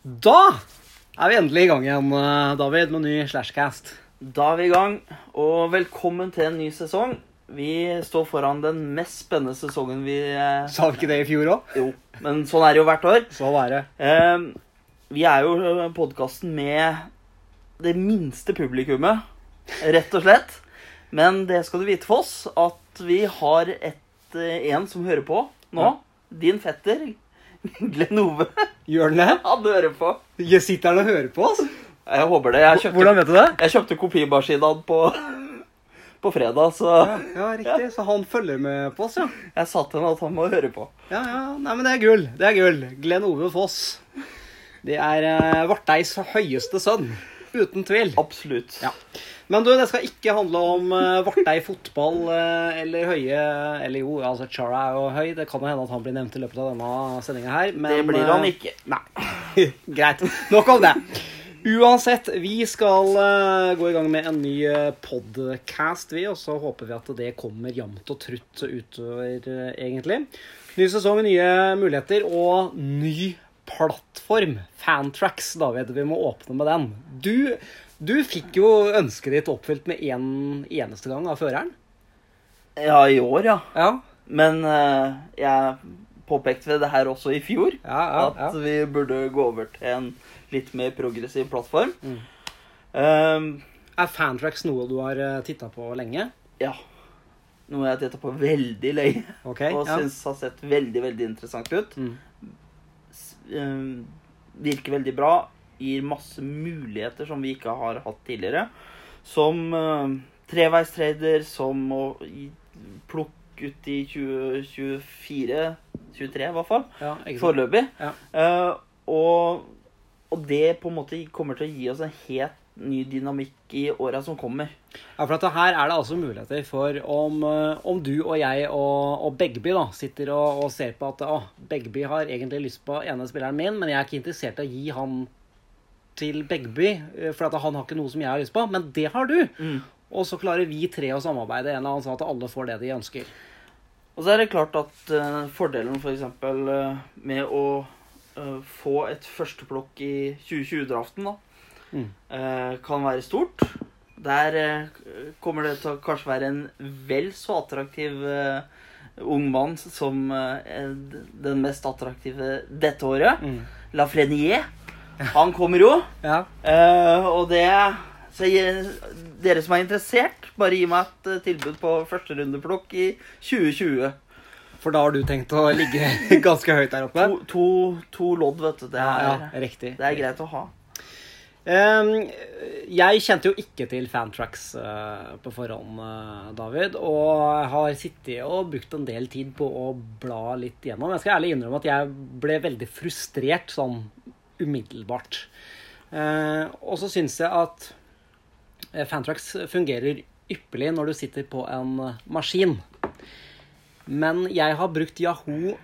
Da er vi endelig i gang igjen, eh, David, med ny Slashcast. Da er vi i gang, og velkommen til en ny sesong. Vi står foran den mest spennende sesongen vi eh, Sa vi ikke det i fjor òg? Jo, men sånn er det jo hvert år. Så er det. Eh, vi er jo podkasten med det minste publikummet, rett og slett. Men det skal du vite, for oss, at vi har et, eh, en som hører på nå. Ja. Din fetter, Glenn Ove. Gjør den det? Han hører på. Jeg Sitter han og hører på oss? Jeg håper det. Jeg kjøpte, Hvordan vet du det? jeg kjøpte kopimaskinen på, på fredag, så Ja, ja, riktig. Så han følger med på oss, ja. jeg sa til ham at han må høre på. Ja, ja. Nei, men det er gull. Det er gull. Glenn Ove Foss. Det er uh, Varteis høyeste sønn. Uten tvil. Absolutt. Ja. Men du, det skal ikke handle om uh, Vartei fotball uh, eller høye Eller jo, altså Chara er jo høy. Det kan jo hende at han blir nevnt i løpet av denne sendinga her. Men, det blir han ikke. ikke. Nei. Greit. Nok om det. Uansett, vi skal uh, gå i gang med en ny uh, podcast, vi, og så håper vi at det kommer jevnt og trutt utover, uh, egentlig. Ny sesong, nye muligheter og ny plattform. Fantrax, David. Vi må åpne med den. Du, du fikk jo ønsket ditt oppfylt med én en eneste gang av føreren. Ja, i år, ja. Ja. Men uh, jeg påpekte ved det her også i fjor, Ja, ja, at vi burde gå over til en litt mer progressiv plattform. Mm. Um, Er Fantrax noe du har titta på lenge? ja. Noe jeg har titta på veldig lenge, Okay, og ja. syns har sett veldig, veldig interessant ut. Mm. Um, virker veldig bra. Gir masse muligheter som vi ikke har hatt tidligere. Som uh, treveistrader, som å plukke ut i 2024 23 i hvert fall. ja? Foreløpig. Ja. Uh, og, og det på en måte kommer til å gi oss en helt ny dynamikk i åra som kommer. Ja, for at her er det altså muligheter for om, eh, om du og jeg og, og Begby da, sitter og, og ser på at å, Begby har egentlig lyst på ene spilleren min, men jeg er ikke interessert i å gi han til Begby, eh, for at han har ikke noe som jeg har lyst på. Men det har du! Og så klarer vi tre å samarbeide en eller annen sånn at alle får det de ønsker. Og så er det klart at uh, fordelen f.eks. Uh, med å uh, få et førsteplukk i 2020-draften da, Mm. eh, kan være stort. Der eh, kommer det til å kanskje være en vel så attraktiv eh, ung mann som den mest attraktive dette året. Mm. Lafrenier. Han kommer jo. Ja. Og det Så jeg, dere som er interessert, bare gi meg et tilbud på førsterundeplukk i 2020. For da har du tenkt å ligge ganske høyt der oppe? To, to, to lodd, vet du. Det Ja, er, ja, riktig. det er greit å ha. Jeg kjente jo ikke til Fantrax eh, på forhånd, eh, David. Og har sittet og brukt en del tid på å bla litt gjennom. Jeg skal ærlig innrømme at jeg ble veldig frustrert sånn umiddelbart. Eh, og så syns jeg at Fantrax fungerer ypperlig når du sitter på en maskin. Men jeg har brukt Yahoo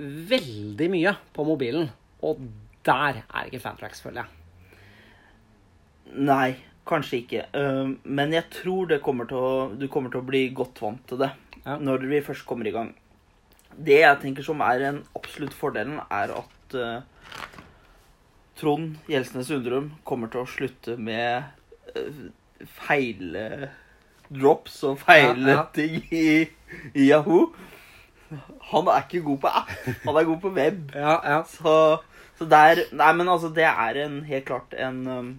veldig mye på mobilen, og der er ikke Fantrax, føler jeg. Nei, kanskje ikke. Eh, men jeg tror det kommer til å, du kommer til å bli godt vant til det Ja. når vi først kommer i gang. Det jeg tenker som er en absolutt fordelen, er at uh, Trond Gjelsnes Undrum kommer til å slutte med uh, feil eh, drops og feil Ja, ja. ting i, i Yahoo. Han er ikke god på app, han er god på web. Ja, ja. Så, så der Nei, men altså, det er en, helt klart en, um,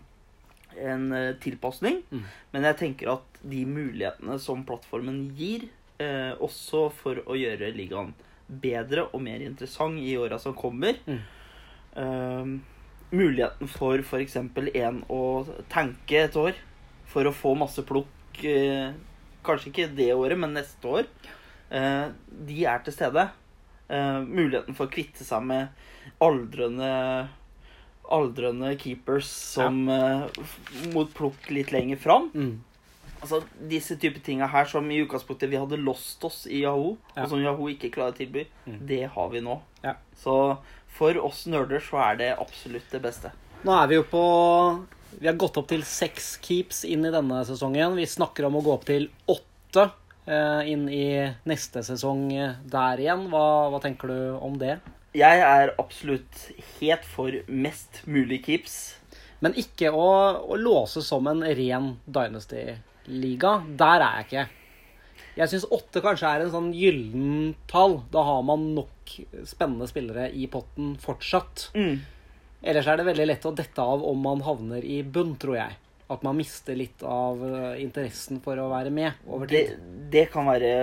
en uh, tilpasning. Mm. Men jeg tenker at de mulighetene som plattformen gir, eh, også for å gjøre ligaen bedre og mer interessant i åra som kommer Mm. eh, Muligheten for f.eks. en å tanke et år for å få masse plukk, eh, kanskje ikke det året, men neste år, eh, de er til stede. Eh, muligheten for å kvitte seg med aldrende aldrende keepers som ja. uh, mot plukk litt lenger fram. Mm. Altså, Disse type tinga her som i utgangspunktet vi hadde lost oss i Yahoo, Ja. og som Yahoo ikke klarer å tilby, Mm. det har vi nå. Ja. Så for oss nerder så er det absolutt det beste. Nå er vi jo på Vi har gått opp til seks keeps inn i denne sesongen. Vi snakker om å gå opp til åtte eh, inn i neste sesong eh, der igjen. Hva, hva tenker du om det? Jeg er absolutt helt for mest mulig keeps. Men ikke å, å låse som en ren Dynasty-liga. Der er jeg ikke. Jeg syns åtte kanskje er en sånn gyllen tall. Da har man nok spennende spillere i potten fortsatt. Mm. Ellers er det veldig lett å dette av om man havner i bunn, tror jeg. At man mister litt av eh, interessen for å være med over Det, det kan være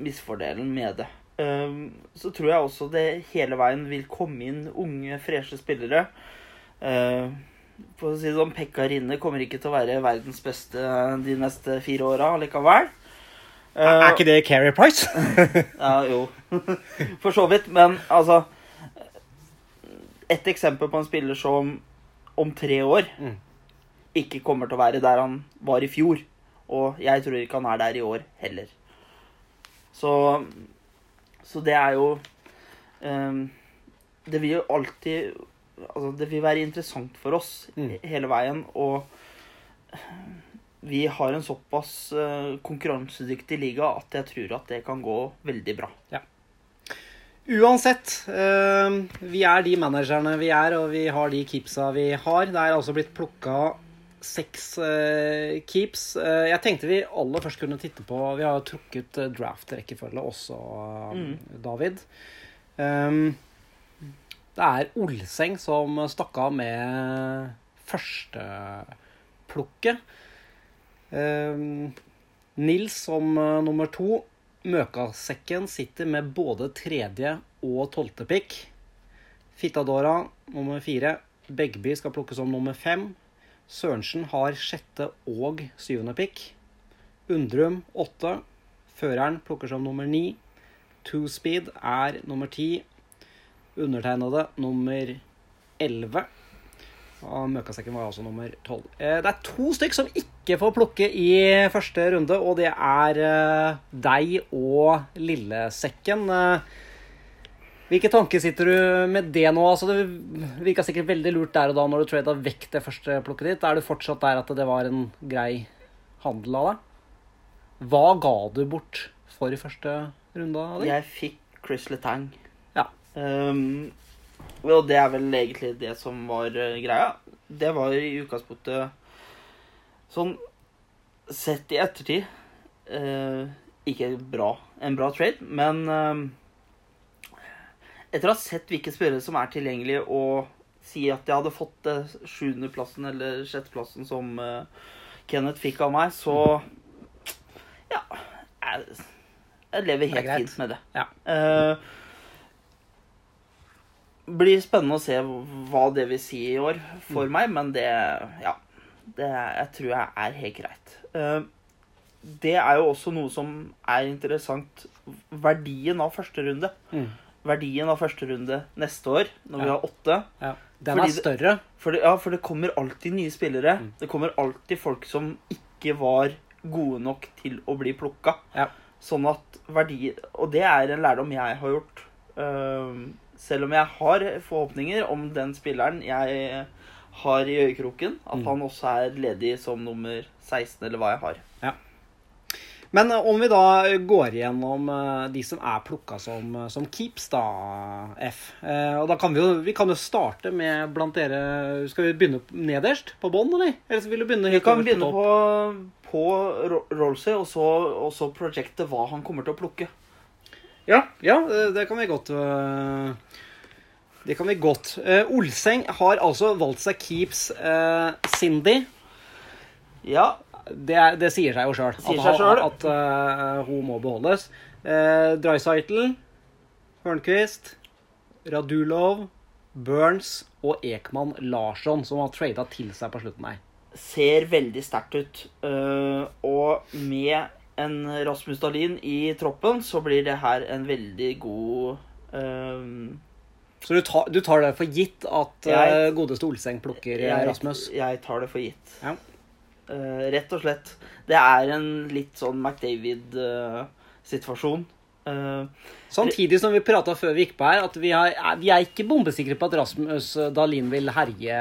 misfordelen med det. Um, så tror jeg også det hele veien vil komme inn unge, freshe spillere. Uh, for å si det sånn, Pekka Rinne kommer ikke til å være verdens beste de neste fire åra likevel. Er ikke det Carrie Price? Ja, jo. For så vidt. Men altså Et eksempel på en spiller som om tre år Mm. ikke kommer til å være der han var i fjor. Og jeg tror ikke han er der i år heller. Så, så det er jo um, Det vil jo alltid Altså, det vil være interessant for oss Mm. hele veien. Og vi har en såpass uh, konkurransedyktig liga at jeg tror at det kan gå veldig bra. Ja. Uansett, uh, vi er de managerne vi er, og vi har de kipsa vi har. Det er altså blitt plukka seks uh, keeps. Uh, jeg tenkte vi aller først kunne titte på Vi har trukket eh, draft-rekkefølge også, Mm. David. Um, det er Olseng som stakk av med førsteplukket. Um, Nils som nummer to. Møkasekken sitter med både tredje og tolvte pick. Fittadora nummer fire. Begby skal plukkes som nummer fem. Sørensen har sjette og syvende pick. Undrum åtte. Føreren plukker som nummer ni. Two Speed er nummer ti. Undertegnede nummer elleve. Og Møkasekken var altså nummer tolv. Eh, Det er to stykk som ikke får plukke i første runde, og det er eh, deg og Lillesekken. Hvilke tanker sitter du med det nå? Altså, det virka sikkert veldig lurt der og da når du trada vekk det første plukket ditt. Er du fortsatt der at det var en grei handel av deg? Hva ga du bort for i første runde av deg? Jeg fikk Chris Letang. Ja. Um, og det er vel egentlig det som var eh, greia. Det var i utgangspunktet sånn Sett i ettertid eh, ikke bra, en bra trade, men eh, etter å ha sett hvilke spillere som er tilgjengelige, og si at jeg hadde fått det sjuendeplassen eller sjetteplassen som eh, Kenneth fikk av meg, så Ja. Jeg, jeg lever er helt fint med det. Ja. Uh, blir spennende å se hva det vil si i år for Mm. meg, men det Ja. Det jeg tror jeg er helt greit. Uh, det er jo også noe som er interessant. Verdien av første runde. Mm. Verdien av første runde neste år, når vi har åtte. Ja. Den er det- større. For det, ja, for det kommer alltid nye spillere. Mm. Det kommer alltid folk som ikke var gode nok til å bli plukka. Ja. Sånn at verdi Og det er en lærdom jeg har gjort. Uh, selv om jeg har forhåpninger om den spilleren jeg har i øyekroken, at Mm. han også er ledig som nummer 16, eller hva jeg har. Men eh, om vi da går gjennom eh, de som er plukka som, eh, som keeps, da, F. Og da kan vi jo vi kan jo starte med blant dere Skal vi begynne nederst på bånn, eller? Eller vil du begynne Vi helt kan øverst begynne på, på Ro- Rolsey, og så, og så projekte hva han kommer til å plukke. Ja, ja, det kan vi godt Det kan vi godt. Olseng har altså valgt seg keeps Cindy. Ja, Det, er- det sier seg jo sjøl at, at uh, hun må beholdes. Uh, Dreisaitl, Hørnquist, Radulov, Burns og Ekman Larsson, som har trada til seg på slutten her. ser veldig sterkt ut. Uh, og med en Rasmus Dahlin i troppen, så blir det her en veldig god uh, Så du tar, du tar det for gitt at Jeg- godeste Olseng plukker jeg, Rasmus? jeg tar det for gitt. Ja. Eh, rett og slett. Det er en litt sånn McDavid-situasjon. Eh, Samtidig som vi prata før vi gikk på her, at vi er, vi er ikke bombesikre på at Rasmus Dahlin vil herje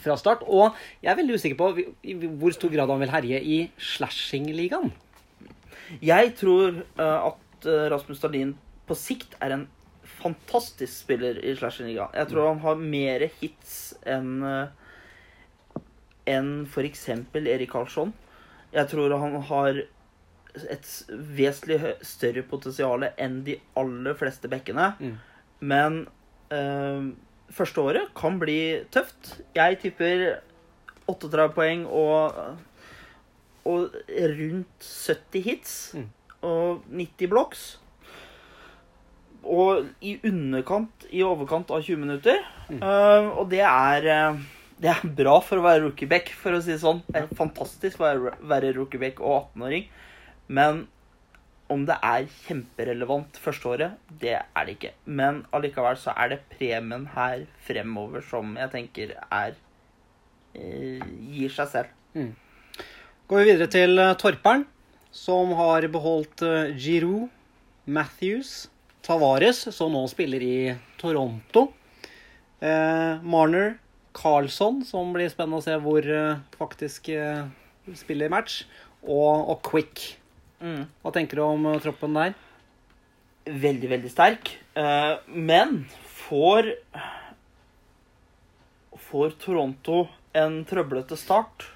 fra start. Og jeg er veldig usikker på hvor stor grad han vil herje i slashing-ligaen. jeg tror eh, at eh, Rasmus Dahlin på sikt er en fantastisk spiller i slashing-ligaen. Jeg tror han har mer hits enn uh, enn f.eks. Erik Karlsson. Jeg tror han har et vesentlig større potensial enn de aller fleste bekkene. Mm. Men eh, første året kan bli tøft. Jeg tipper 38 poeng og, og rundt 70 hits. Mm. Og 90 blocks. Og i underkant, i overkant av 20 minutter. Mm. Eh, og det er eh, det er bra for å være rookieback, for å si det sånn. Det er fantastisk å være, rookieback og 18-åring. Men om det er kjemperelevant første året, det er det ikke. Men allikevel så er det premien her fremover som jeg tenker er eh, Gir seg selv. Går vi videre til eh, Torperen, som har beholdt eh, Giroud, Matthews, Tavares, som nå spiller i Toronto. Eh, Marner, Carlson, som blir spennende å se hvor eh, faktisk eh, spiller match. Og, og Quick. Mm. Hva tenker du om eh, troppen der? Veldig, veldig sterk. Eh, men får Får Toronto en trøblete start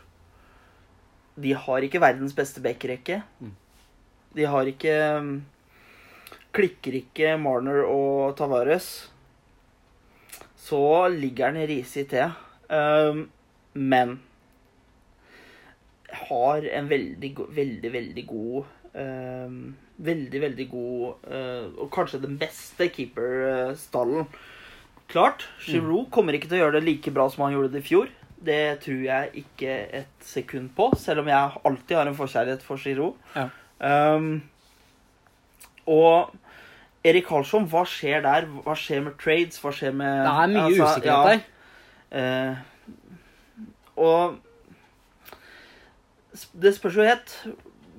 De har ikke verdens beste backrekke. Mm. De har ikke Klikker ikke Marner og Tavares, så ligger han risig til. Um, men har en veldig, veldig, veldig god um, Veldig, veldig god uh, Og kanskje den beste keeperstallen. Klart, Giroud kommer ikke til å gjøre det like bra som han gjorde det i fjor. Det tror jeg ikke et sekund på, selv om jeg alltid har en forkjærlighet for Giroud. Ja. Um, og Erik Karlsson, hva skjer der? Hva skjer med trades? Hva skjer med Det er mye altså, usikkerhet ja. der. Eh, og det spørs jo helt.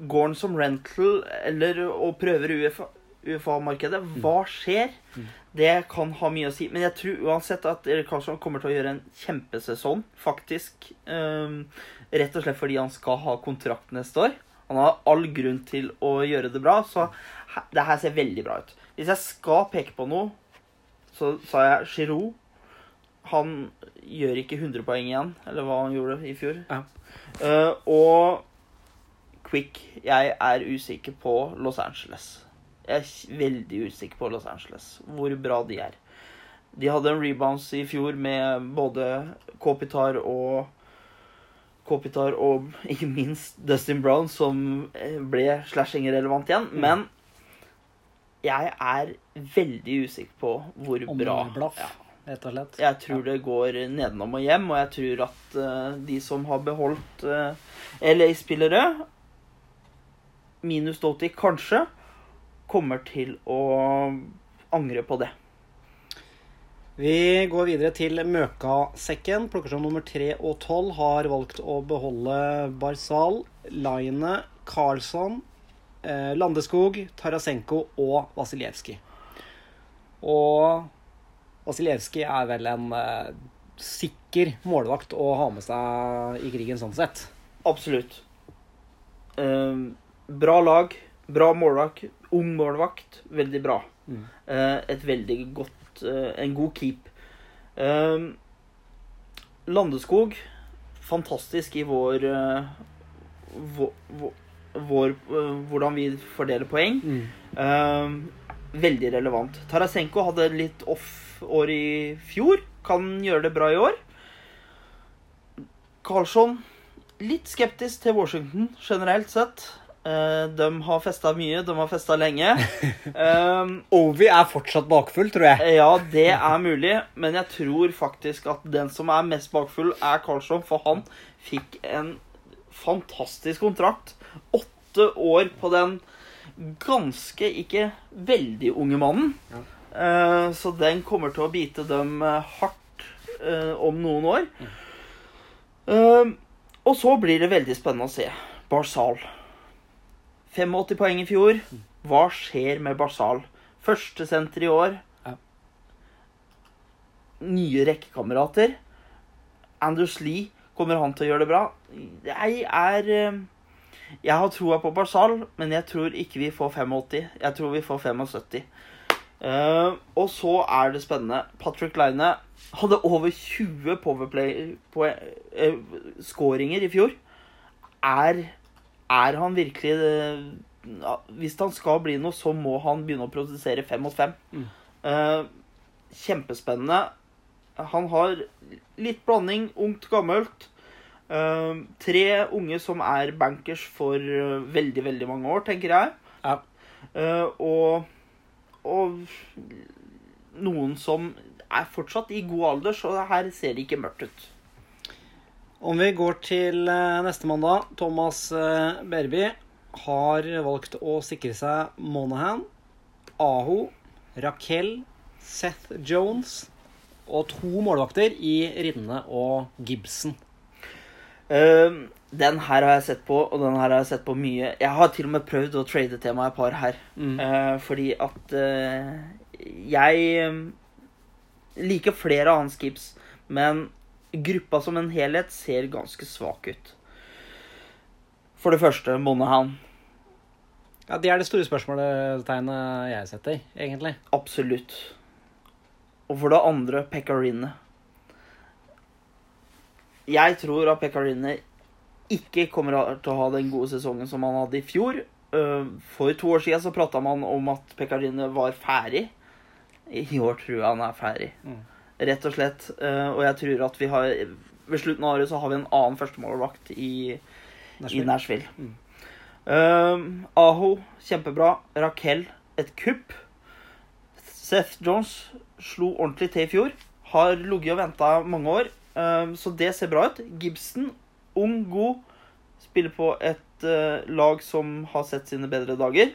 Går han som rental eller og prøver UFA UFA-markedet? Hva skjer? Mm. Det kan ha mye å si. Men jeg tror uansett at Erik Karlsson kommer til å gjøre en kjempesesong, faktisk. Um, rett og slett fordi han skal ha kontrakt neste år. Han har all grunn til å gjøre det bra, så det her ser veldig bra ut. Hvis jeg skal peke på noe, så sa jeg Giroud. Han gjør ikke 100 poeng igjen, eller hva han gjorde i fjor. Ja. Uh, og Quick Jeg er usikker på Los Angeles. Jeg er veldig usikker på Los Angeles, hvor bra de er. De hadde en rebounds i fjor med både Kopitar og Kopitar og ikke minst Dustin Brown, som ble slashing-relevant igjen. Mm. Men jeg er veldig usikker på hvor Om bra Om blaff, Ja. rett og slett. jeg tror det går nedenom og hjem, og jeg tror at uh, de som har beholdt uh, LA-spillere, minus Doty kanskje, kommer til å angre på det. Vi går videre til Møkasekken. Plukker som nummer 3 og 12 har valgt å beholde Barzal, Line, Karlsson, eh, Landeskog, Tarasenko og Vasiljevskij. Og Vasiljevskij er vel en eh, sikker målvakt å ha med seg i krigen sånn sett. Absolutt. Eh, bra lag, bra målvakt, ung målvakt, veldig bra. Mm. Eh, et veldig godt eh, En god keep. Eh, Landeskog, fantastisk i vår vår, vår, vår eh, Hvordan vi fordeler poeng. Eh, veldig relevant. Tarasenko hadde litt off-år i fjor. Kan gjøre det bra i år. Karlsson litt skeptisk til Washington generelt sett. Eh, de har festa mye, de har festa lenge. Um, Ovi er fortsatt bakfull, tror jeg. ja, det er mulig, men jeg tror faktisk at den som er mest bakfull, er Karlsson, for han fikk en fantastisk kontrakt. Åtte år på den ganske ikke veldig unge mannen. Ja. Eh, så den kommer til å bite dem eh, hardt eh, om noen år. Eh, og så blir det veldig spennende å se. Barzal. 85 poeng i fjor. Hva skjer med Barzal? Førstesenter i år. Ja. Nye rekkekamerater. Anders Lee, kommer han til å gjøre det bra? Jeg er Jeg har troa på Barzal, men jeg tror ikke vi får 85. Jeg tror vi får 75. Uh, og så er det spennende. Patrick Line hadde over 20 Powerplay-skåringer i fjor. Er, er han virkelig uh, Hvis han skal bli noe, så må han begynne å produsere fem mot fem. Mm. Eh, kjempespennende. Han har litt blanding ungt, gammelt. Eh, tre unge som er bankers for eh, veldig, veldig mange år, tenker jeg. Ja. Eh, og, og noen som er fortsatt i god alder, så her ser det ikke mørkt ut. Om vi går til eh, neste mandag Thomas Berby har valgt å sikre seg Monahan, Aho, Raquel, Seth Jones og to målvakter i Rinne og Gibson. Eh, den her har jeg sett på, og den her har jeg sett på mye. Jeg har til og med prøvd å trade til meg et par her. Mm. Uh, fordi at uh, jeg eh, liker flere av hans skips, men gruppa som en helhet ser ganske svak ut. For det første, Monahan. Ja, Det er det store spørsmålstegnet jeg setter, egentlig. Absolutt. Og for det andre, Pekarine. Jeg tror at Pekarine ikke kommer til å ha den gode sesongen som han hadde i fjor. Eh, For to år siden så prata man om at Pekarine var ferdig. I år tror jeg han er ferdig. Mm. Rett og slett. Eh, Og jeg tror at vi har Ved slutten av året så har vi en annen førstemålvakt i, i Nashville. Nashville. Mm. Um, Aho, kjempebra. Raquel, et kupp. Seth Jones slo ordentlig til i fjor. Har ligget og venta mange år, så det ser bra ut. Gibson, ung, god. Spiller på et uh, lag som har sett sine bedre dager.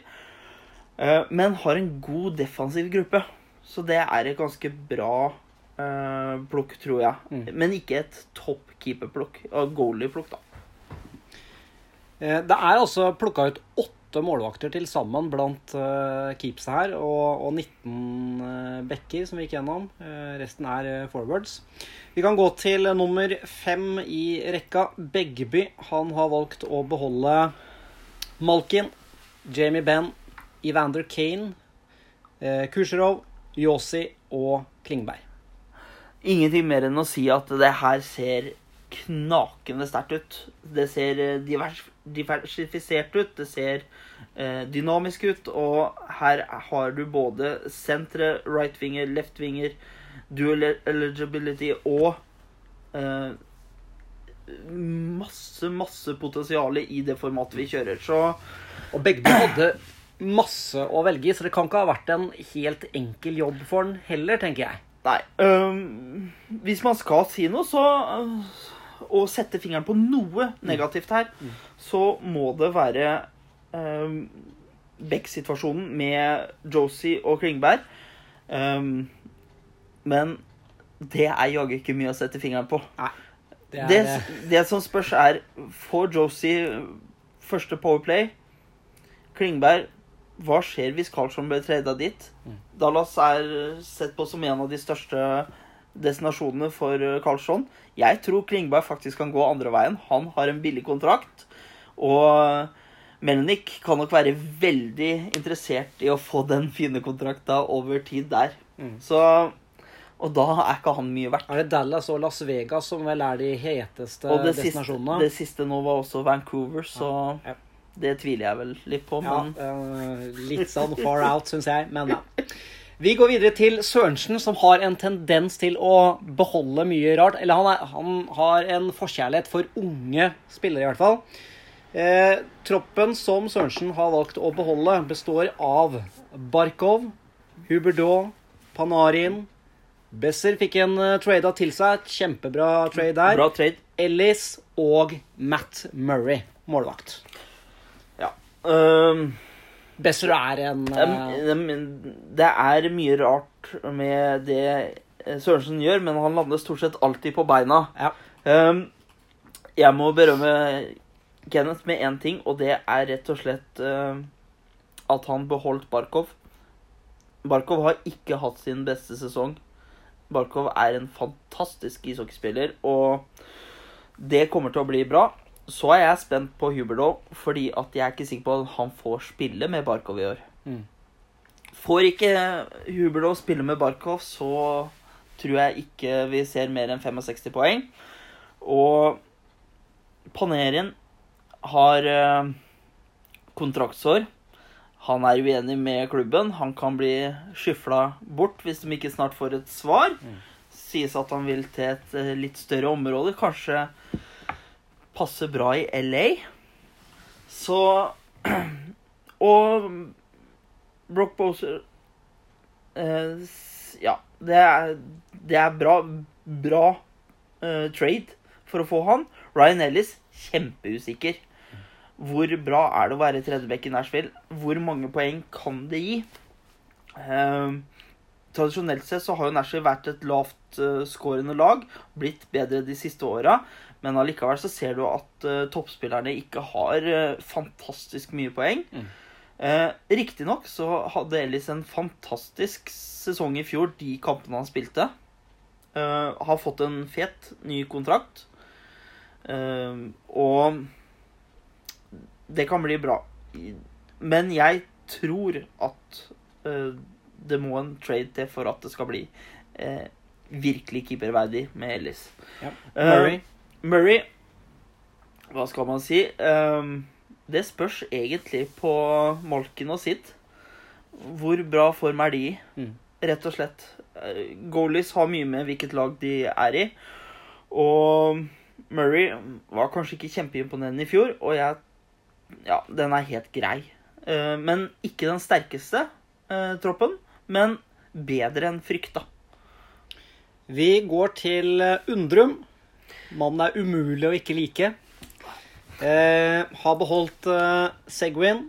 Uh, men har en god defensiv gruppe. Så det er et ganske bra uh, plukk, tror jeg. Mm. Men ikke et topp keeperplukk. Goalie-plukk, da. Eh, Det er altså plukka ut åtte målvakter til sammen blant uh, keepsa her, og, og 19 uh, backer som vi gikk gjennom. Uh, resten er eh, forwards. Vi kan gå til eh, nummer fem i rekka. Begby. Han har valgt å beholde Malkin, Jamie Benn, Evander Kane, uh, Kusjerov, Yossi og Klingberg. Ingenting mer enn å si at det her ser knakende sterkt ut. Det ser eh, divers, diversifisert ut, det ser eh, dynamisk ut, og her har du både sentre, right-winger, left-winger, dual eligibility og eh, masse, masse potensial i det formatet vi kjører. Så Og begge hadde masse å velge i, så det kan ikke ha vært en helt enkel jobb for han heller, tenker jeg. Nei. øhm, hvis man skal si noe, så øh, sette fingeren på noe negativt her, så må det være um, Beck-situasjonen med Josie og Klingberg. Um, men det er jaggu ikke mye å sette fingeren på. Det er, Det, det som spørs, er Får Josie første Powerplay? Klingberg Hva skjer hvis Karlsson blir trada dit? Mm. Dallas er sett på som en av de største destinasjonene for Carlsson. Karlsson. Jeg tror Klingberg faktisk kan gå andre veien. Han har en billig kontrakt. Og Melnik kan nok være veldig interessert i å få den fine kontrakta over tid der. Mm. Så Og da er ikke han mye verdt. er det Dallas og Las Vegas som vel er de heteste Og det siste, det siste nå var også Vancouver, så Ja. det tviler jeg vel litt på. Ja, Men eh, litt sånn far out, syns jeg. Men ja. Vi går videre til Sørensen, som har en tendens til å beholde mye rart. Eller han, er, han har en forkjærlighet for unge spillere, i hvert fall. Eh, troppen som Sørensen har valgt å beholde, består av Barkov, Huberdeau, Panarin Besser fikk en uh, trada til seg. Kjempebra trade der. bra trade. Ellis og Matt Murray, målvakt. Ja. Um, Besser er en uh, det er mye rart med det eh, Sørensen gjør, men han lander stort sett alltid på beina. Ja. Um, jeg må berømme Kenneth med én ting, og det er rett og slett uh, at han beholdt Barkov. Barkov har ikke hatt sin beste sesong. Barkov er en fantastisk ishockeyspiller, og det kommer til å bli bra. Så er jeg spent på Huberdeau, fordi at jeg er ikke sikker på at han får spille med Barkov i år. Mm. Får ikke Huberlo spille med Barkov, så tror jeg ikke vi ser mer enn 65 poeng. Og Panerin har eh, kontraktsår. Han er uenig med klubben. Han kan bli skyfla bort hvis de ikke snart får et svar. Mm. Sies at han vil til et eh, litt større område. Kanskje passe bra i LA. Så Og Brock Boser eh, Ja, det er, det er bra, bra eh, trade for å få han. Ryan Ellis, kjempeusikker. Hvor bra er det å være tredjeback i Nashville? Hvor mange poeng kan det gi? Eh, tradisjonelt sett så har jo Nashville vært et lavt skårende lag. Blitt bedre de siste åra. Men allikevel så ser du at uh, toppspillerne ikke har uh, fantastisk mye poeng. Mm. Uh, Riktignok så hadde Ellis en fantastisk sesong i fjor, de kampene han spilte. Eh, har fått en fet ny kontrakt. Eh, og det kan bli bra. Men jeg tror at uh, det må en trade til for at det skal bli uh, virkelig keeperverdig med Ellis. Ja. Murray. Murray. Murray Hva skal man si? Det spørs egentlig på Malkin og sitt. Hvor bra form er de i? Mm. Rett og slett. Eh, Goalies har mye med hvilket lag de er i. Og Murray var kanskje ikke kjempeimponerende i fjor, og jeg Ja, den er helt grei. Eh, men ikke den sterkeste eh, troppen. Men bedre enn frykta. Vi går til eh, Undrum. Mannen er umulig å ikke like. Eh, har beholdt eh, Segwin,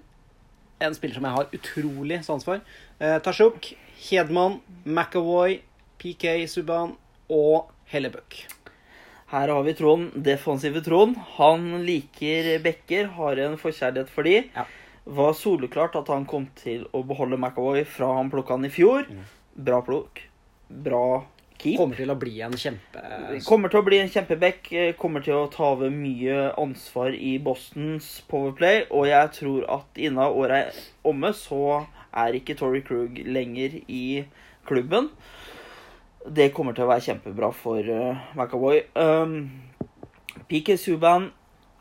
en spiller som jeg har utrolig sans for. Eh, Tashuk, Hedman, McAvoy, PK Subhaan og Hellebuck. Her har vi Trond, defensive Trond. Han liker bekker, har en forkjærlighet for de. Ja. Var soleklart at han kom til å beholde McAvoy fra han plukka han i fjor. Mm. Bra plukk. Bra keep. Kommer til å bli en kjempe... Kommer til å bli en kjempeback. eh, Kommer til å ta over mye ansvar i Bostons powerplay. Og jeg tror at innen året er omme, så er ikke Tory Krug lenger i klubben. Det kommer til å være kjempebra for uh, McAvoy. Um, PK Subhaan,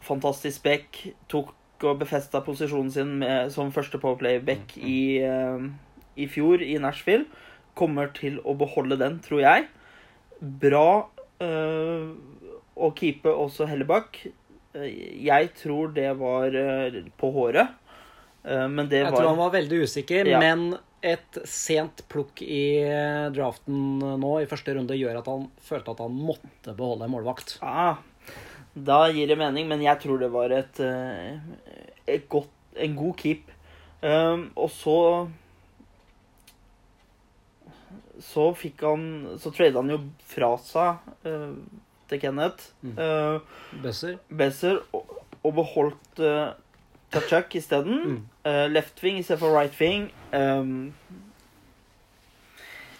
fantastisk back. Tok og befesta posisjonen sin med, som første powerplay-back i, uh, i fjor i Nashville. Kommer til å beholde den, tror jeg. Bra uh, å keepe også Hellebakk. Eh, jeg tror det var på håret. Men det Jeg var tror han var veldig usikker, Ja. men et sent plukk i eh, draften nå i første runde gjør at han følte at han måtte beholde en målvakt. ah, Da gir det mening, men jeg tror det var et, eh, et godt, en god keep. Um, og så Så fikk han Så trada han jo fra seg uh, til Kenneth. Mm. Uh, Besser. Besser og, og beholdt uh, Tachuk isteden. Mm. Uh, left wing istedenfor right wing. Um,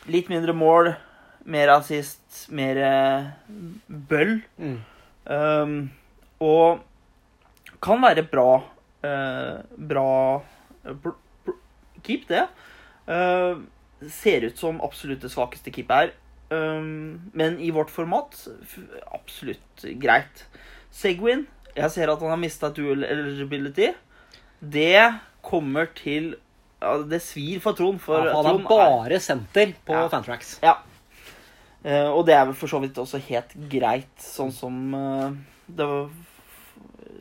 litt mindre mål, mer assist, mer uh, bøll. Mm. Um, og kan være bra uh, Bra keep, det. Uh, ser ut som absolutt det svakeste keepet her. Um, men i vårt format absolutt greit. Segwin Jeg ser at han har mista dual eligibility. Det kommer til ja, Det svir for Trond. For Ja, han er bare senter på Ja. Fantrax. ja. Uh, og det er vel for så vidt også helt greit, sånn som uh, det var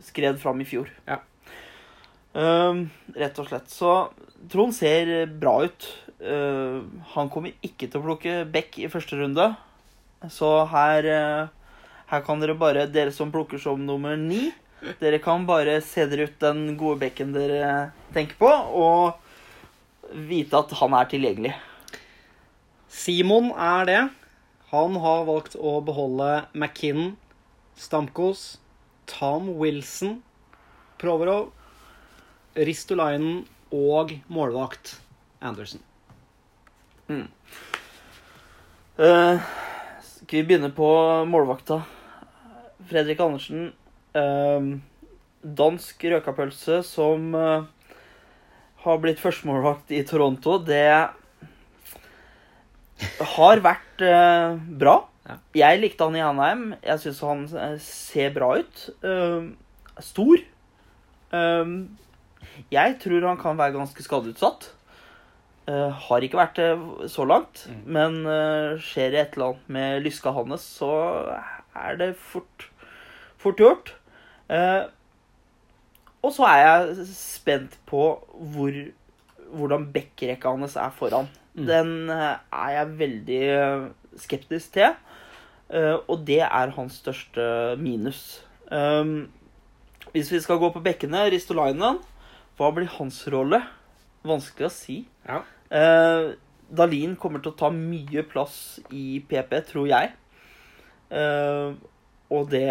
skred fram i fjor. Ja. Uh, rett og slett. Så Trond ser bra ut. Uh, han kommer ikke til å plukke Beck i første runde. Så her, eh, her kan dere bare, dere som plukker som nummer ni, dere kan bare se dere ut den gode bekken dere tenker på, og vite at han er tilgjengelig. Simon er det. Han har valgt å beholde McKinnon, Stamkos, Tom Wilson, Provorov, Ristolainen og målvakt Anderson. Eh, skal vi begynne på målvakta? Fredrik Andersen. eh, dansk røkapølse som eh, har blitt førstemålvakt i Toronto, det har vært eh, bra. Ja. Jeg likte han i Hanheim. Jeg syns han eh, ser bra ut. Eh, stor. Eh, jeg tror han kan være ganske skadeutsatt. Uh, har ikke vært det så langt, Mm. men uh, skjer det et eller annet med lyska hans, så er det fort, fort gjort. Eh, og så er jeg spent på hvor, hvordan backrekka hans er foran. Mm. Den eh, er jeg veldig eh, skeptisk til, eh, og det er hans største minus. Eh, hvis vi skal gå på bekkene, Ristolainen, hva blir hans rolle? Vanskelig å si. Ja. Eh, Dalin kommer til å ta mye plass i PP, tror jeg. Eh, og det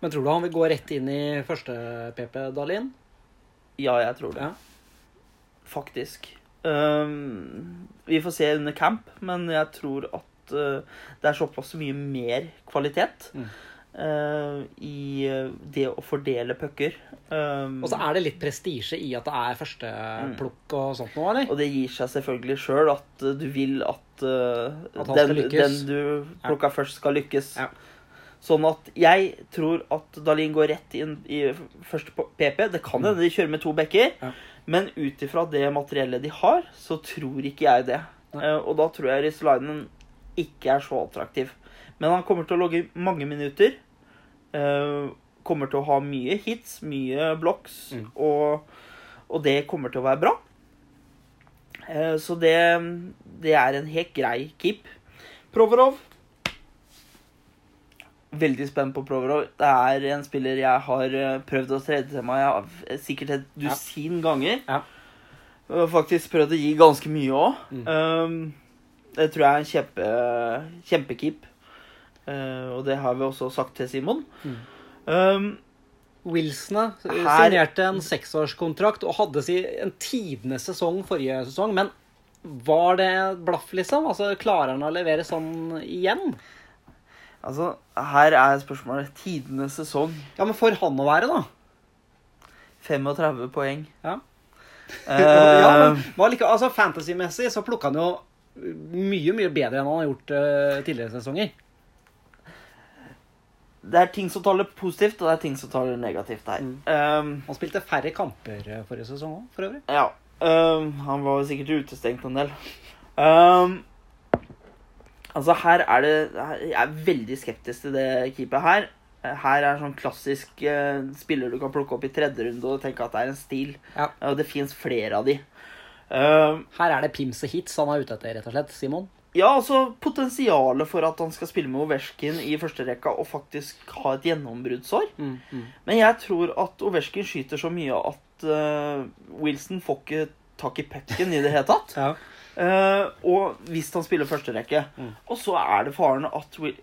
Men tror du han vil gå rett inn i første PP, Dalin? Ja, jeg tror det. Ja. Faktisk. Um, vi får se under camp, men jeg tror at uh, det er såpass mye mer kvalitet Mm. uh, i uh, det å fordele pucker. Um, Og så er det litt prestisje i at det er første Mm. og sånt noe, eller? og det gir seg selvfølgelig sjøl at du vil at, uh, At den, den du plukka først, skal lykkes. Ja. Sånn at jeg tror at Dalin går rett inn i første PP. Det kan hende de kjører med to bekker, Ja. men ut ifra det materiellet de har, så tror ikke jeg det. Eh, og da tror jeg Ristolainen ikke er så attraktiv. Men han kommer til å logge mange minutter. Uh, kommer til å ha mye hits, mye blocks, Mm. og, og det kommer til å være bra. Uh, så det, det er en helt grei keep. Provorov Veldig spent på Provorov. Det er en spiller jeg har eh, prøvd å trede til meg ja, sikkert et Ja. dusin ganger. Ja. Faktisk prøvd å gi ganske mye òg. Mm. Um, det tror jeg er en kjempe, kjempekeep. Uh, og det har vi også sagt til Simon. Mm. Um, Wilson signerte en seksårskontrakt og hadde si en tidenes sesong forrige sesong, men var det blaff, liksom? Altså, Klarer han å levere sånn igjen? Altså, her er spørsmålet tidenes sesong. Ja, men for han å være, da? 35 poeng. Ja. Eh, ja, men hva like, altså, Fantasy-messig så plukka han jo mye, mye bedre enn han har gjort uh, tidligere sesonger. det er ting som taler positivt, og det er ting som taler negativt her. Mm. Um, Han spilte færre kamper eh, forrige sesong òg, for øvrig. Ja. Um, han var sikkert utestengt en del. Øhm, altså, her er det Jeg er veldig skeptisk til det keepet her. Her er sånn klassisk uh, spiller du kan plukke opp i tredje runde og tenke at det er en stil. Ja. Og det fins flere av de. Uh, Her er det pims og hits han er ute etter, rett og slett. Simon. ja, altså potensialet for at han skal spille med Ovesjkin i første rekka og faktisk ha et gjennombruddsår. Mm, mm. Men jeg tror at Ovesjkin skyter så mye at uh, Wilson får ikke tak i pucken i det hele tatt. Ja. Eh, og hvis han spiller førsterekke. Mm. Og så er det faren at, Will,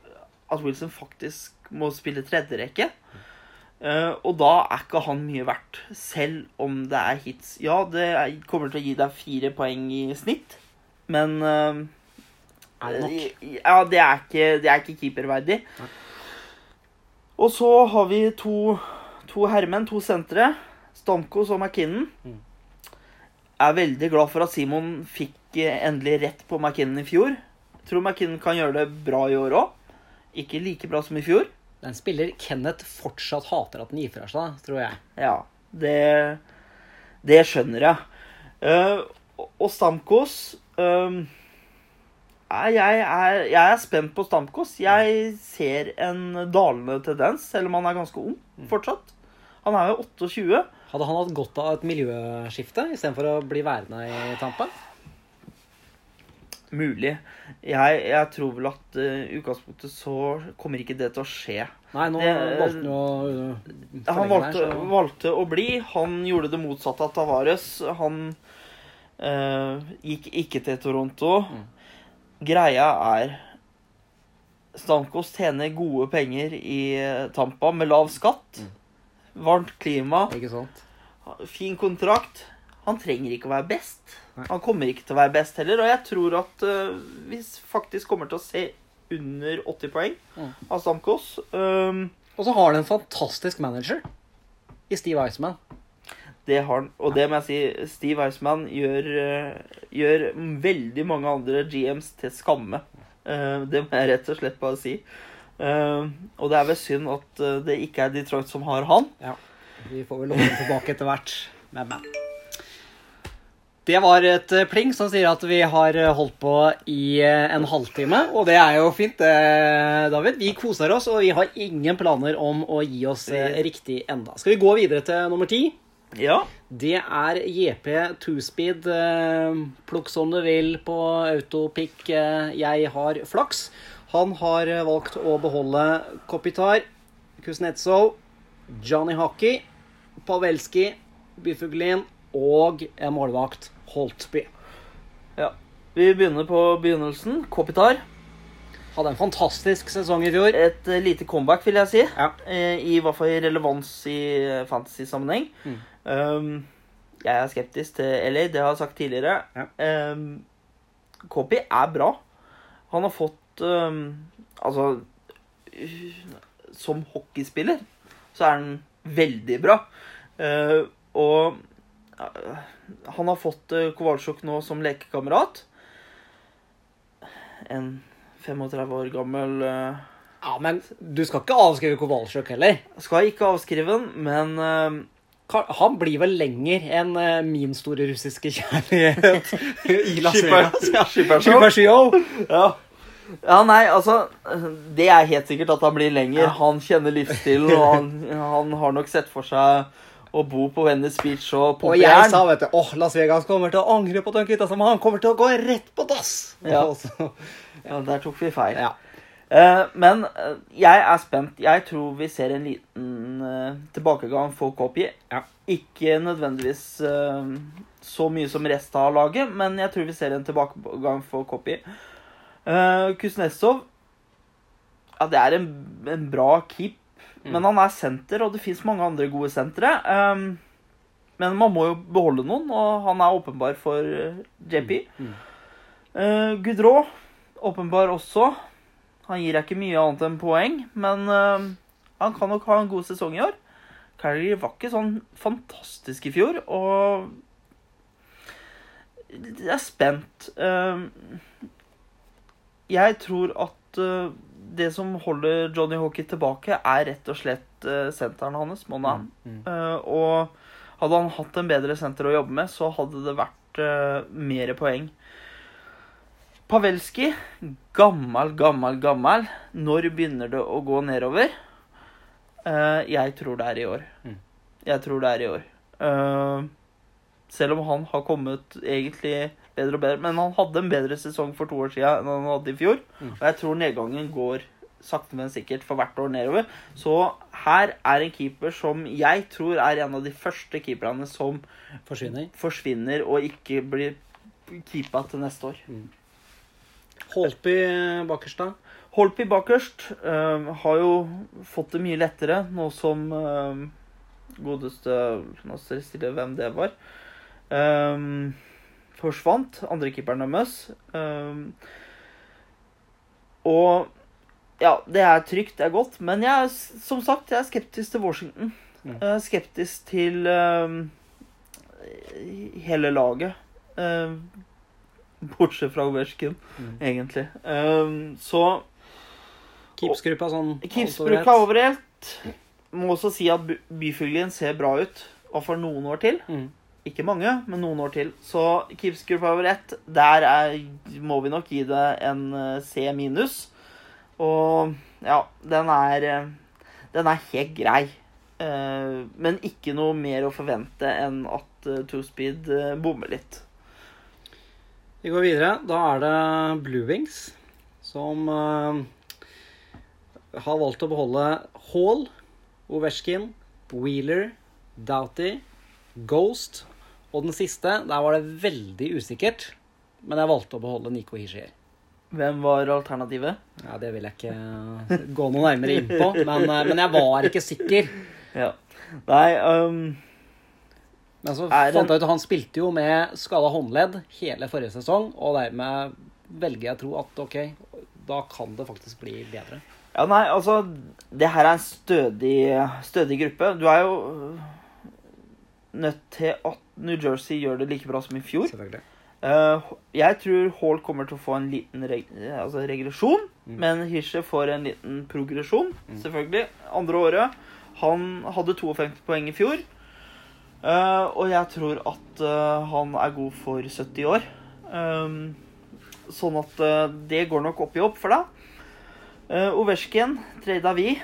at Wilson faktisk må spille tredjerekke. Uh, og da er ikke han mye verdt, selv om det er hits. Ja, det er, kommer til å gi deg fire poeng i snitt, men uh, Er det nok? Ja, det er ikke, det er ikke keeperverdig. Nei. Og så har vi to, to herremenn, to sentre. Stamkos og McKinnon. Mm. Er veldig glad for at Simon fikk endelig rett på McKinnon i fjor. Tror McKinnon kan gjøre det bra i år òg. Ikke like bra som i fjor. Det er en spiller Kenneth fortsatt hater at han gir fra seg, tror jeg. Ja, det, det skjønner jeg. Uh, og Stamkos er- jeg, er, jeg er spent på Stamkos. Jeg ser en dalende tendens, selv om han er ganske ung fortsatt. Han er jo 28. Hadde han hatt godt av et miljøskifte istedenfor å bli værende i Tampa? Mulig. Jeg, jeg tror vel at uh, utgangspunktet så kommer ikke det til å skje. Nei, nå Det- valgte han å uh, Han valgte, her, så- valgte å bli. Han gjorde det motsatte av Tavares. Han uh, gikk ikke til Toronto. Mm. Greia er Stamkos tjener gode penger i eh, Tampa med lav skatt. Mm. Varmt klima, fin kontrakt. Han trenger ikke å være best. Han kommer ikke til å være best heller. Og jeg tror at uh, vi faktisk kommer til å se under 80 poeng Mm. av Stamkos. Um, Og så har han en fantastisk manager i Steve Iceman. Det har han. Og det må jeg si, Steve Iceman gjør, uh, gjør veldig mange andre GMs til skamme. Uh, det må jeg rett og slett bare si. Og det er vel synd at det ikke er Detroit som har han. Ja. Vi får vel låne tilbake etter hvert. Men, men. Det var et eh, pling som sier at vi har eh, holdt på i eh, en halvtime. Og det er jo fint, David. Vi koser oss, og vi har ingen planer om å gi oss riktig enda. Skal vi gå videre til nummer ti? Ja. Det er JP Two-Speed. eh, Plukk som du vil på autopic. Jeg har flaks. Han har valgt å beholde Kopitar, Kuznetsov, Johnny Hockey, Pavelski, Bifuglin og en målvakt, Holtby. ja. Vi begynner på begynnelsen. Kopitar. Hadde en fantastisk sesong i fjor. Et uh, lite comeback, vil jeg si. Ja. Uh, I hvert fall i relevans i uh, fantasy-sammenheng. Mm. Um, jeg er skeptisk til LA, det har jeg sagt tidligere. Ja. Um, Kopi er bra. Han har fått um, Altså Som hockeyspiller så er han veldig bra. Og han har fått uh, Kowalczyk nå som lekekamerat. En 35 år gammel uh, Ja, men du skal ikke avskrive Kowalczyk heller. Skal ikke avskrive den, men uh, Han blir vel lenger enn eh, min store russiske kjærlighet i Las Vegas. Skippershow. ja. ja, nei, altså Det er helt sikkert at han blir lenger. Han kjenner livsstilen, og han, han har nok sett for seg å bo på Venice Beach og Og jeg sa, vet du, åh, Las Vegas kommer til å angre på den gutta som han kommer til å gå rett på dass. Ja. Ja, der tok vi feil. ja. Uh, men uh, jeg er spent. Jeg tror vi ser en liten uh, tilbakegang for Kopi. Ja. Ikke nødvendigvis så mye som resten av laget, men jeg tror vi ser en tilbakegang for Kopi. Kuznetsov Ja, det er en, en bra keep. Men han er senter, og det fins mange andre gode sentre. Um, men man må jo beholde noen, og han er åpenbar for eh, JP. Mm. Uh, Gudrå åpenbar også. Han gir deg ikke mye annet enn poeng, men uh, han kan nok ha en god sesong i år. Calgary var ikke sånn fantastisk i fjor, og jeg er spent. Uh, jeg tror at det som holder Johnny Hockey tilbake, er rett og slett uh, senteren hans, Monan. Mm. Eh, og hadde han hatt en bedre senter å jobbe med, så hadde det vært uh, mer poeng. Pavelski, gammel, gammel, gammel. Når begynner det å gå nedover? Eh, jeg tror det er i år. Mm. Jeg tror det er i år. Eh, selv om han har kommet egentlig bedre og bedre. Men han hadde en bedre sesong for to år siden enn han hadde i fjor. Mm. Og jeg tror nedgangen går sakte, men sikkert for hvert år nedover. Så her er en keeper som jeg tror er en av de første keeperne som Forsvinner. forsvinner og ikke blir keepa til neste år. Holtby bakerst, da. Holpi bakerst eh, har jo fått det mye lettere nå som eh, godeste Nå står det stille hvem det var. eh, forsvant. Andrekeeperen deres. Um, og ja, det er trygt, det er godt. Men jeg er, som sagt, jeg er skeptisk til Washington. Mm. Er skeptisk til um, hele laget. Um, bortsett fra Ovechkin, Mm. egentlig. Um, så Keepsgruppa sånn Kipsbruka overalt. Må også si at by- byfuglien ser bra ut. For noen år til. Mm. Ikke mange, men noen år til. Så Kipsgruppa over ett, der er, må vi nok gi det en eh, C minus. Og ja, den er eh, Den er helt grei. Eh, men ikke noe mer å forvente enn at Two Speed bommer litt. Vi går videre. Da er det Blue Wings som har valgt å beholde Hall, Ovesjkin, Wheeler, Doughty, Ghost og den siste, der var det veldig usikkert. Men jeg valgte å beholde Nico Hishier. Hvem var alternativet? Ja, det vil jeg ikke gå noe nærmere inn på, men, eh, men jeg var ikke sikker. Ja. Nei um, Men så fant jeg ut at han spilte jo med skada håndledd hele forrige sesong, og dermed velger jeg å tro at ok, da kan det faktisk bli bedre. Ja, nei, altså Det her er en stødig, stødig gruppe. Du er jo nødt til at New Jersey gjør det like bra som i fjor. Eh, jeg tror Hall kommer til å få en liten reg altså regresjon, Mm. men Hirscher får en liten progresjon, Mm. selvfølgelig. Andre året. Han hadde 52 poeng i fjor. Uh, og jeg tror at uh, han er god for 70 år. Um, sånn at det går nok opp i opp for deg. Uh, Ovesjkin trada vi,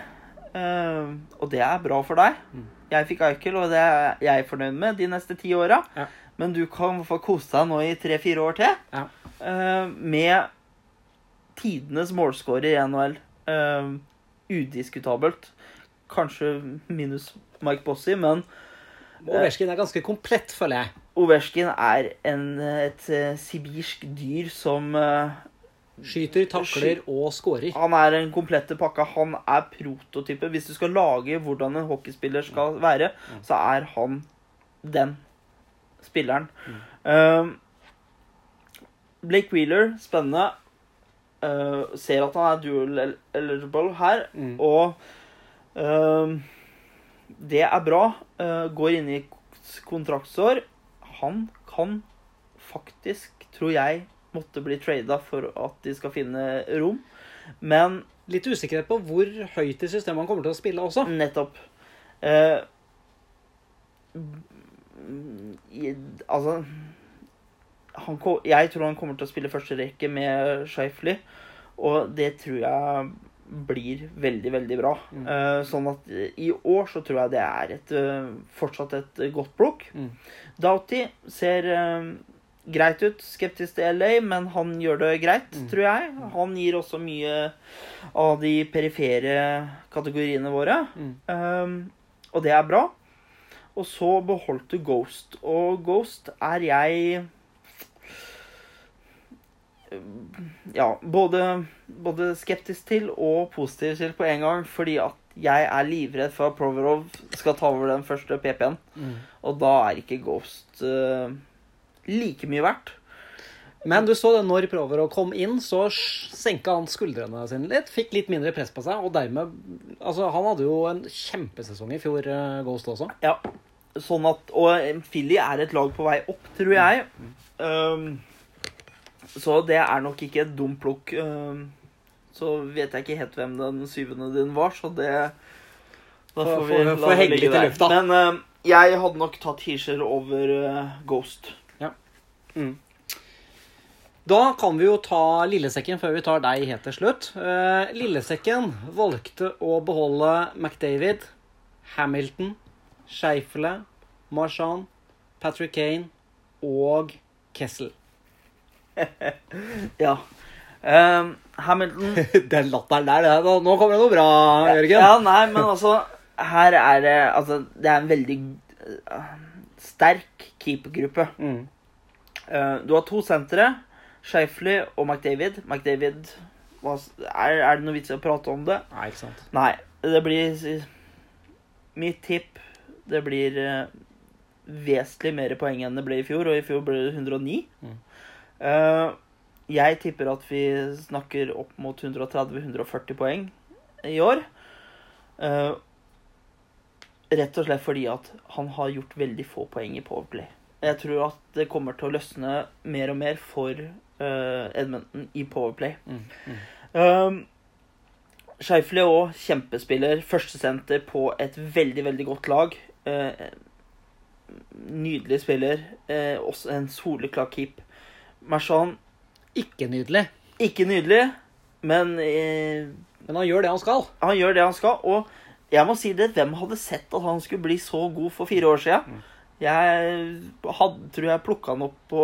og det er bra for deg. Mm. Jeg fikk Eichel, og det er jeg fornøyd med de neste ti åra. Ja. Men du kan få kose deg nå i tre-fire år til Ja. uh, med tidenes målscorer i NHL. Uh, udiskutabelt. Kanskje minus Mike Bossy, men Ovechkin er ganske komplett, føler jeg. Ovesjkin er en, et eh, sibirsk dyr som eh, Skyter, takler og scorer. Han er en komplette pakke. Han er prototype. Hvis du skal lage hvordan en hockeyspiller skal være, så er han den spilleren. Um, Blake Wheeler, spennende. Uh, ser at han er dual eligible her, Mm. og uh, det er bra. Uh, går inn i kontraktsår. Han kan faktisk, tror jeg, måtte bli trada for at de skal finne rom. Men Litt usikkerhet på hvor høyt i systemet han kommer til å spille også. nettopp eh, i, Altså han, Jeg tror han kommer til å spille første rekke med Shifley, og det tror jeg blir veldig, veldig bra. Mm. Eh, sånn at i år så tror jeg det er et, eh, fortsatt et godt plukk. Mm. Doughty ser eh, greit ut. Skeptisk til LA, men han gjør det greit, Mm. tror jeg. Han gir også mye av de perifere kategoriene våre. Mm. Um, og det er bra. Og så beholdt du Ghost. Og Ghost er jeg um, Ja, både, både skeptisk til og positiv til på en gang. Fordi at jeg er livredd for at Proverov skal ta over den første PP-en. Mm. Og da er ikke Ghost uh, like mye verdt. Men du så det når Proverov kom inn, så senka han skuldrene sine litt. Fikk litt mindre press på seg, og dermed Altså, han hadde jo en kjempesesong i fjor, eh, Ghost også. Ja, sånn at Og Philly er et lag på vei opp, tror jeg. Um, så det er nok ikke et dumt plukk. Um, så vet jeg ikke helt hvem den syvende din var, så det Da Får- vi la det ligge litt i der. lufta. Men um, jeg hadde nok tatt Hirscher over uh, Ghost. Da kan vi jo ta Lillesekken før vi tar deg helt til slutt. Eh, Lillesekken valgte å beholde McDavid, Hamilton, Scheifele, Marchand, Patrick Kane og Kessel. Ja. Um, Hamilton Den latteren der, det, nå kommer det noe bra, Jørgen. Ja, nei, men altså Her er det Altså, det er en veldig uh, sterk keepergruppe. Mm. Uh, du har to sentre, Shafley og McDavid. McDavid er, er det noe vits i å prate om det? Nei, ikke sant. Nei. Det blir Mitt tipp Det blir uh, vesentlig mer poeng enn det ble i fjor, og i fjor ble det 109. Mm. Uh, jeg tipper at vi snakker opp mot 130-140 poeng i år. Uh, rett og slett fordi at han har gjort veldig få poeng i Powerplay. Jeg tror at det kommer til å løsne mer og mer for uh, Edmonton i Powerplay. Mm. Mm. Um, Scheifele òg kjempespiller. Førstesenter på et veldig, veldig godt lag. Uh, nydelig spiller. Uh, også en soleklar keep. Marchand Ikke nydelig, ikke nydelig, men men han gjør det han skal. han gjør det han skal. Og jeg må si det, hvem hadde sett at han skulle bli så god for fire år siden? Jeg hadde, tror jeg plukka han opp på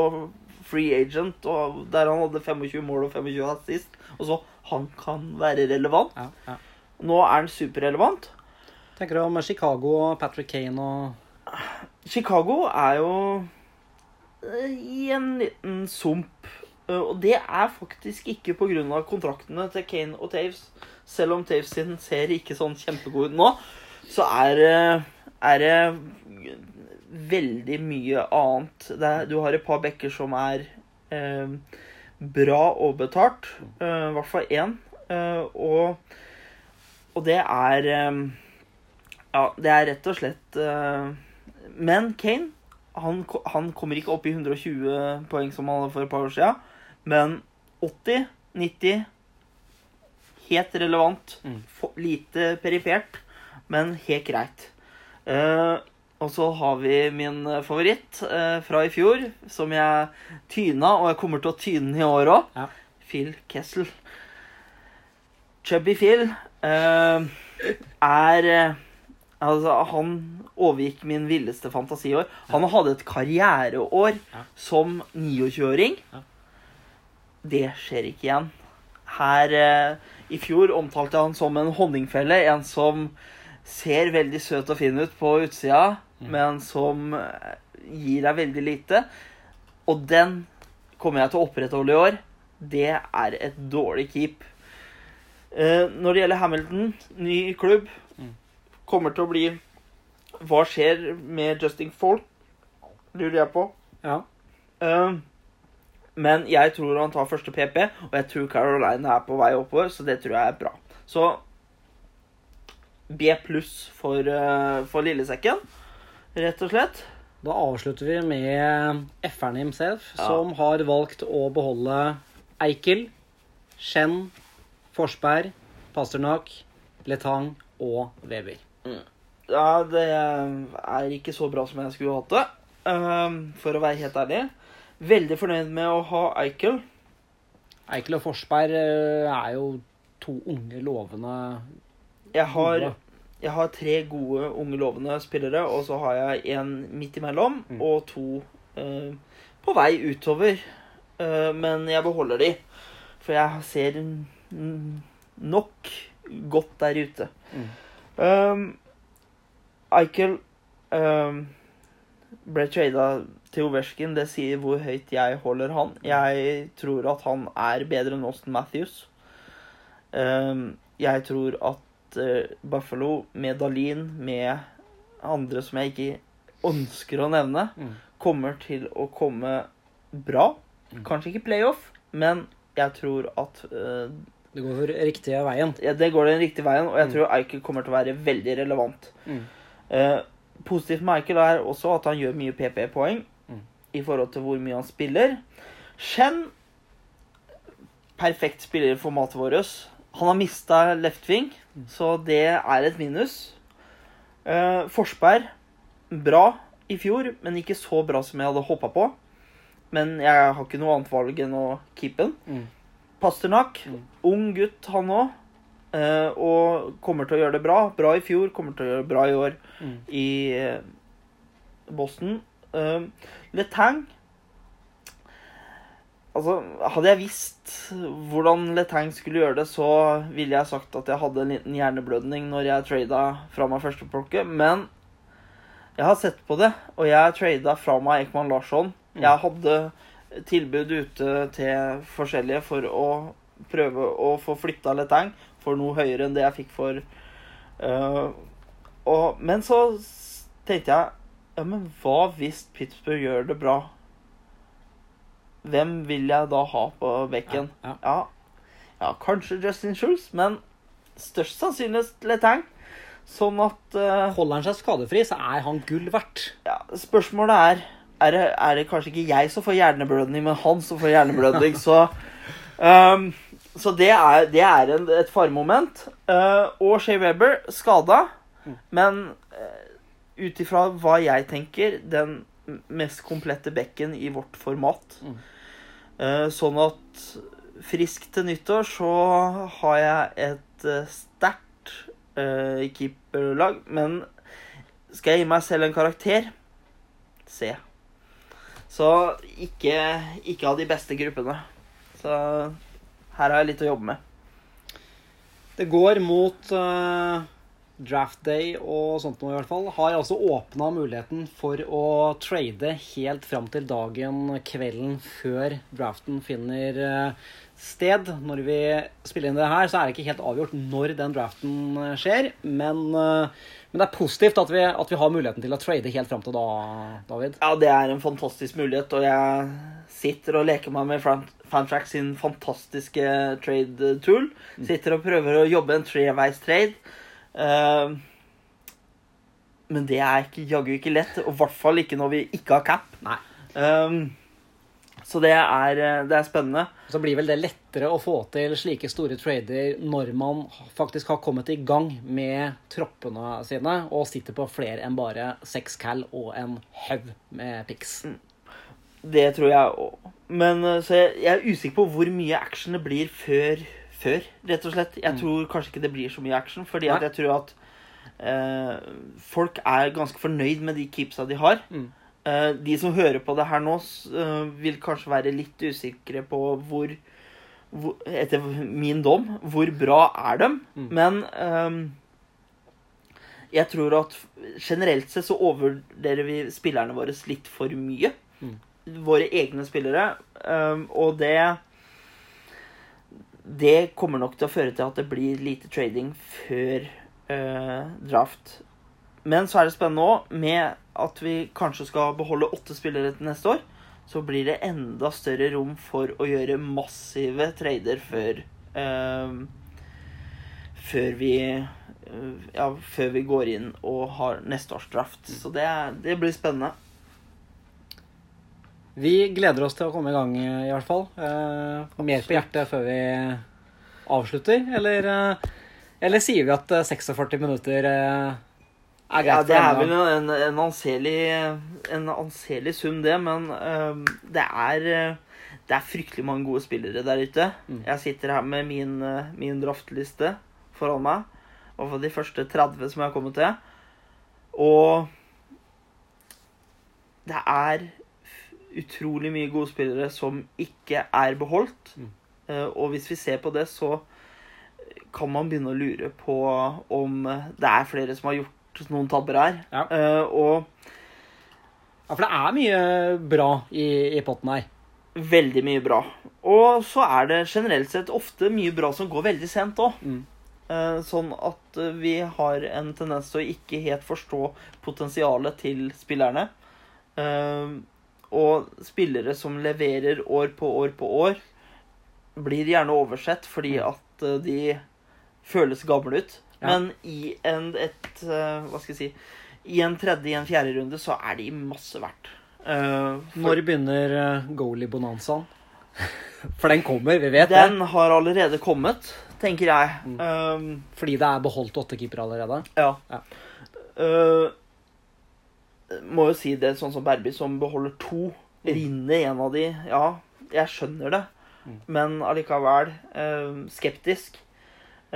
free agent, og der han hadde 25 mål og 25 assist. Og så han kan være relevant. Ja, ja. Nå er han superrelevant. Tenker du om Chicago og Patrick Kane og Chicago er jo eh, i en liten sump. Eh, Og det er faktisk ikke pga. kontraktene til Kane og Taves. Selv om Taves sin ser ikke sånn kjempegod ut nå, så er, er det veldig mye annet. Er, du har et par bekker som er eh, bra og betalt. I hvert fall én. Eh, og, og det er eh, Ja, det er rett og slett eh, men Kane han, han kommer ikke opp i 120 poeng som han hadde for et par år siden. Men 80, 90 Helt relevant. Mm. Lite perifert, men helt greit. Eh, og så har vi min eh, favoritt eh, fra i fjor, som jeg tyna, og jeg kommer til å tyne den i år òg. Ja. Phil Kessel. Chubby Phil eh, er eh, Altså, han overgikk min villeste fantasi i år. Han hadde et karriereår Ja. som 29-åring. Ja. Det skjer ikke igjen. Her eh, i fjor omtalte jeg han som en honningfelle. En som ser veldig søt og fin ut på utsida. Men som eh, gir deg veldig lite. Og den kommer jeg til å opprettholde i år. Det er et dårlig keep. Eh, når det gjelder Hamilton, ny klubb, Mm. kommer til å bli Hva skjer med Justin Folk? Lurer jeg på. Ja. Eh, men jeg tror han tar første PP, og jeg tror Caroline er på vei oppover, så det tror jeg er bra. Så B pluss for, for lillesekken, rett og slett. Da avslutter vi med F-eren himself, Ja. som har valgt å beholde Eikel, Skjenn, Forsberg, Pasternak, Letang og Weber. Ja, det er ikke så bra som jeg skulle hatt det, eh, for å være helt ærlig. Veldig fornøyd med å ha Eikel. Eikel og Forsberg eh, er jo to unge, lovende Jeg har, gode. Jeg har tre gode, unge, lovende spillere, og så har jeg en midt imellom Mm. og to eh, på vei utover. Eh, men jeg beholder de, for jeg ser nok godt der ute. Mm. Um, Eichel um, ble trada til Ovesjkin. Det sier hvor høyt jeg holder han. Jeg tror at han er bedre enn Austin Matthews. Um, jeg tror at uh, Buffalo med Dalin, med andre som jeg ikke ønsker å nevne, Mm. kommer til å komme bra. Mm. Kanskje ikke playoff, men jeg tror at uh, Det går for riktige veien. ja, det går den riktige veien, og jeg Mm. tror Eichel kommer til å være veldig relevant. Mm. Eh, positivt med Eichel er også at han gjør mye PP-poeng Mm. i forhold til hvor mye han spiller. Shen perfekt spiller i formatet vårt. Han har mista left wing. Så det er et minus. Eh, Forsberg bra i fjor, men ikke så bra som jeg hadde håpa på. Men jeg har ikke noe annet valg enn å keepe den. Mm. Pasternak, Mm. ung gutt han òg. Eh, og kommer til å gjøre det bra. Bra i fjor, kommer til å gjøre det bra i år Mm. i eh, Boston. Eh, Letang Altså, hadde jeg visst hvordan Letang skulle gjøre det, så ville jeg sagt at jeg hadde en liten hjerneblødning når jeg trada fra meg førsteplukket, men jeg har sett på det, og jeg trada fra meg Ekman Larsson. Mm. Jeg hadde tilbud ute til forskjellige for å prøve å få flytta Letang for noe høyere enn det jeg fikk for uh, og, Men så tenkte jeg Ja, men hva hvis Pittsburgh gjør det bra? Hvem vil jeg da ha på bekken? Ja, Ja, ja kanskje Justin Schultz, men størst sannsynlig Letang. Sånn at uh, Holder han seg skadefri, så er han gull verdt. ja, Spørsmålet er er det, er det kanskje ikke jeg som får hjerneblødning, men han som får hjerneblødning. så um, så det er, det er en, et faremoment. Uh, og Shay Weber skada, Mm. men uh, ut ifra hva jeg tenker, den mest komplette bekken i vårt format. Mm. Uh, sånn at frisk til nyttår så har jeg et uh, sterkt uh, keeperlag, men skal jeg gi meg selv en karakter? C. Så ikke, ikke av de beste gruppene. Så her har jeg litt å jobbe med. Det går mot eh, draft day og sånt noe i hvert fall. Har altså åpna muligheten for å trade helt fram til dagen, kvelden før draften finner eh, sted. Når vi spiller inn det her, så er det ikke helt avgjort når den draften eh, skjer. Men, eh, men det er positivt at vi, at vi har muligheten til å trade helt fram til da, David. Ja, det er en fantastisk mulighet, og jeg sitter og leker meg med Fan- Fantrack sin fantastiske trade tool. Sitter og prøver å jobbe en treveis trade. Eh, men det er ikke, jaggu ikke lett. Og i hvert fall ikke når vi ikke har cap. Um, så det er, eh, det er spennende. Så blir vel det lettere å få til slike store trader når man faktisk har kommet i gang med troppene sine og sitter på flere enn bare seks cal og en haug med pics. Det tror jeg òg. Men eh, så jeg, jeg er usikker på hvor mye action det blir før, før rett og slett. Jeg Mm. tror kanskje ikke det blir så mye action, fordi jeg tror at eh, folk er ganske fornøyd med de keepsa de har. Mm. Eh, de som hører på det her nå, eh, vil kanskje være litt usikre på hvor, hvor Etter min dom, hvor bra er dem? Mm. Men ehm, jeg tror at generelt sett så overvurderer vi spillerne våre litt for mye. Mm. Våre egne spillere. ehm, og det Det kommer nok til å føre til at det blir lite trading før eh, draft. Men så er det spennende òg, med at vi kanskje skal beholde åtte spillere til neste år, så blir det enda større rom for å gjøre massive trader før eh, Før vi eh, Ja, før vi går inn og har neste års draft. Så det, det blir spennende. Vi gleder oss til å komme i gang, i hvert fall. Eh, mer på hjertet før vi avslutter, eller, eh, eller sier vi at eh, 46 minutter eh, er greit Ja, det er vel en, en, anselig, en anselig sum, det, men øhm, det er det er fryktelig mange gode spillere der ute. Mm. Jeg sitter her med min, min draftliste foran meg. Og for de første 30 som jeg har kommet til. Og det er utrolig mye gode spillere som ikke er beholdt. Mm. Eh, og hvis vi ser på det, så kan man begynne å lure på om det er flere som har gjort noen tabber her. Ja. Eh, og Ja, for det er mye bra i, i potten her. veldig mye bra. Og så er det generelt sett ofte mye bra som går veldig sent òg. Mm. Sånn at eh, vi har en tendens til å ikke helt forstå potensialet til spillerne. Og spillere som leverer år på år på år, blir gjerne oversett fordi at eh, de føles gamle ut. Ja. Men i en, et, eh, hva skal jeg si, i en tredje, i en fjerde runde, så er de masse verdt. Uh, for- Når begynner goalie-bonanzaen? For den kommer, vi vet det. Den har allerede kommet, tenker jeg. Mm. Um, Fordi det er beholdt åtte keepere allerede. ja. Ja. Uh, må jo si det sånn som Berby, som beholder to. Mm. Rinner en av de. Ja, jeg skjønner det. Mm. Men allikevel eh, skeptisk.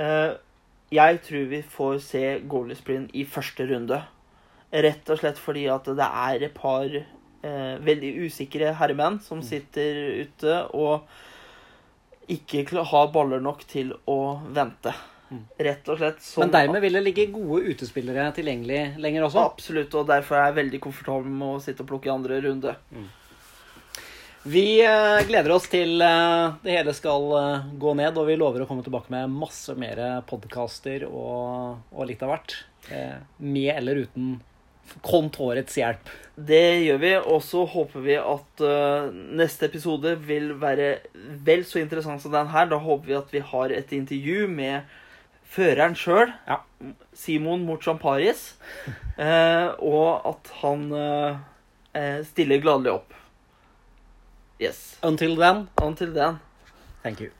Eh, jeg tror vi får se goalie sprint i første runde. Rett og slett fordi at det er et par eh, veldig usikre herremenn som Mm. sitter ute og ikke har baller nok til å vente. Mm. Rett og slett. sånn Men dermed vil det ligge gode utespillere tilgjengelig lenger også. Absolutt, og derfor er jeg veldig komfortabel med å sitte og plukke i andre runde. Vi eh, gleder oss til eh, det hele skal eh, gå ned, og vi lover å komme tilbake med masse mer podkaster og, og litt av hvert. Med eller uten kontorets hjelp. Det gjør vi, og så håper vi at neste episode vil være vel så interessant som den her. Da håper vi at vi har et intervju med føreren sjøl, Ja. Simon Mochamparis, eh, og at han eh, eh, stiller gladelig opp. Yes. Until then, Until then. thank you.